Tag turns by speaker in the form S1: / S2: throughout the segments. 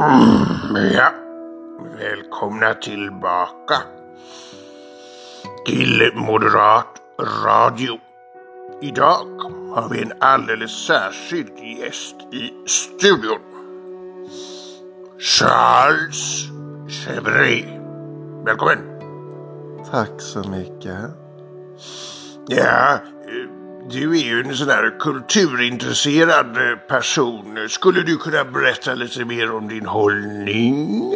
S1: Mm, ja, välkomna tillbaka till Moderat Radio. Idag har vi en alldeles särskild gäst i studion. Charles Chevret. Välkommen.
S2: Tack så mycket.
S1: Ja, du är ju en sån här kulturintresserad eh, person. Skulle du kunna berätta lite mer om din hållning?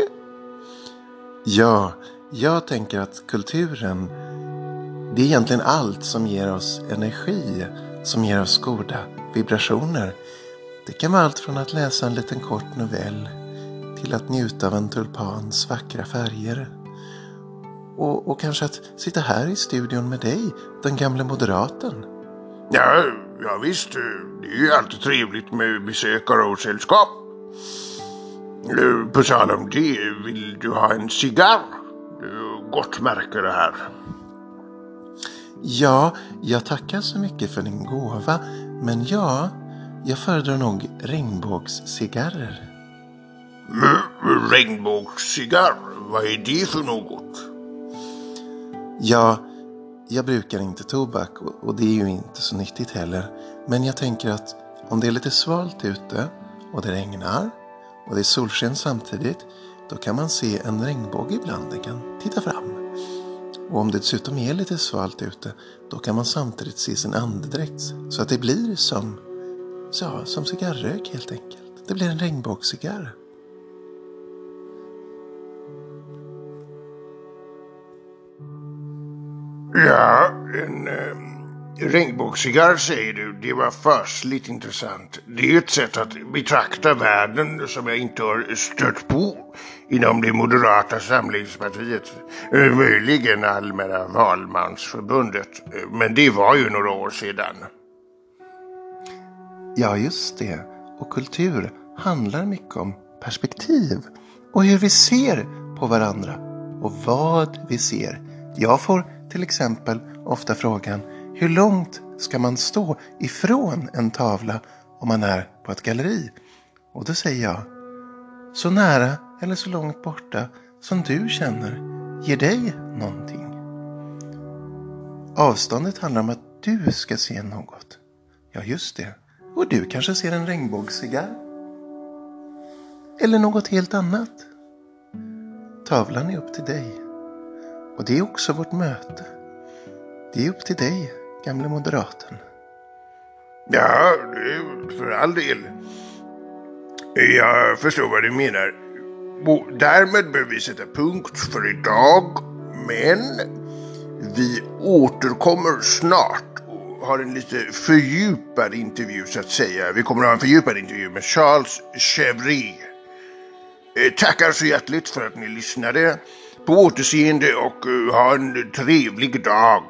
S2: Ja, jag tänker att kulturen, det är egentligen allt som ger oss energi, som ger oss goda vibrationer. Det kan vara allt från att läsa en liten kort novell till att njuta av en tulpans vackra färger. Och, och kanske att sitta här i studion med dig, den gamle moderaten.
S1: Ja, ja visst. Det är ju alltid trevligt med besökare och sällskap. På tal om det, vill du ha en cigarr? Gott märke det här.
S2: Ja, jag tackar så mycket för din gåva. Men ja, jag föredrar nog regnbågscigarrer.
S1: Mm, regnbågscigarr, vad är det för något?
S2: Ja, jag brukar inte tobak och det är ju inte så nyttigt heller. Men jag tänker att om det är lite svalt ute och det regnar och det är solsken samtidigt, då kan man se en regnbåge ibland. Den kan titta fram. Och om det dessutom är lite svalt ute, då kan man samtidigt se sin andedräkt. Så att det blir som, så, som cigarrök helt enkelt. Det blir en regnbågscigarr.
S1: Ja, en eh, regnbågscigarr säger du. Det var fasligt intressant. Det är ett sätt att betrakta världen som jag inte har stött på inom det moderata samlingspartiet. Eh, möjligen Allmänna valmansförbundet. Eh, men det var ju några år sedan.
S2: Ja, just det. Och kultur handlar mycket om perspektiv och hur vi ser på varandra och vad vi ser. Jag får till exempel ofta frågan hur långt ska man stå ifrån en tavla om man är på ett galleri? Och då säger jag så nära eller så långt borta som du känner ger dig någonting. Avståndet handlar om att du ska se något. Ja, just det. Och du kanske ser en regnbågscigarr. Eller något helt annat. Tavlan är upp till dig. Och det är också vårt möte. Det är upp till dig, gamle moderaten.
S1: Ja, för all del. Jag förstår vad du menar. Och därmed behöver vi sätta punkt för idag. Men vi återkommer snart och har en lite fördjupad intervju så att säga. Vi kommer att ha en fördjupad intervju med Charles Chevrier. Eh, tackar så hjärtligt för att ni lyssnade. På återseende och eh, ha en trevlig dag.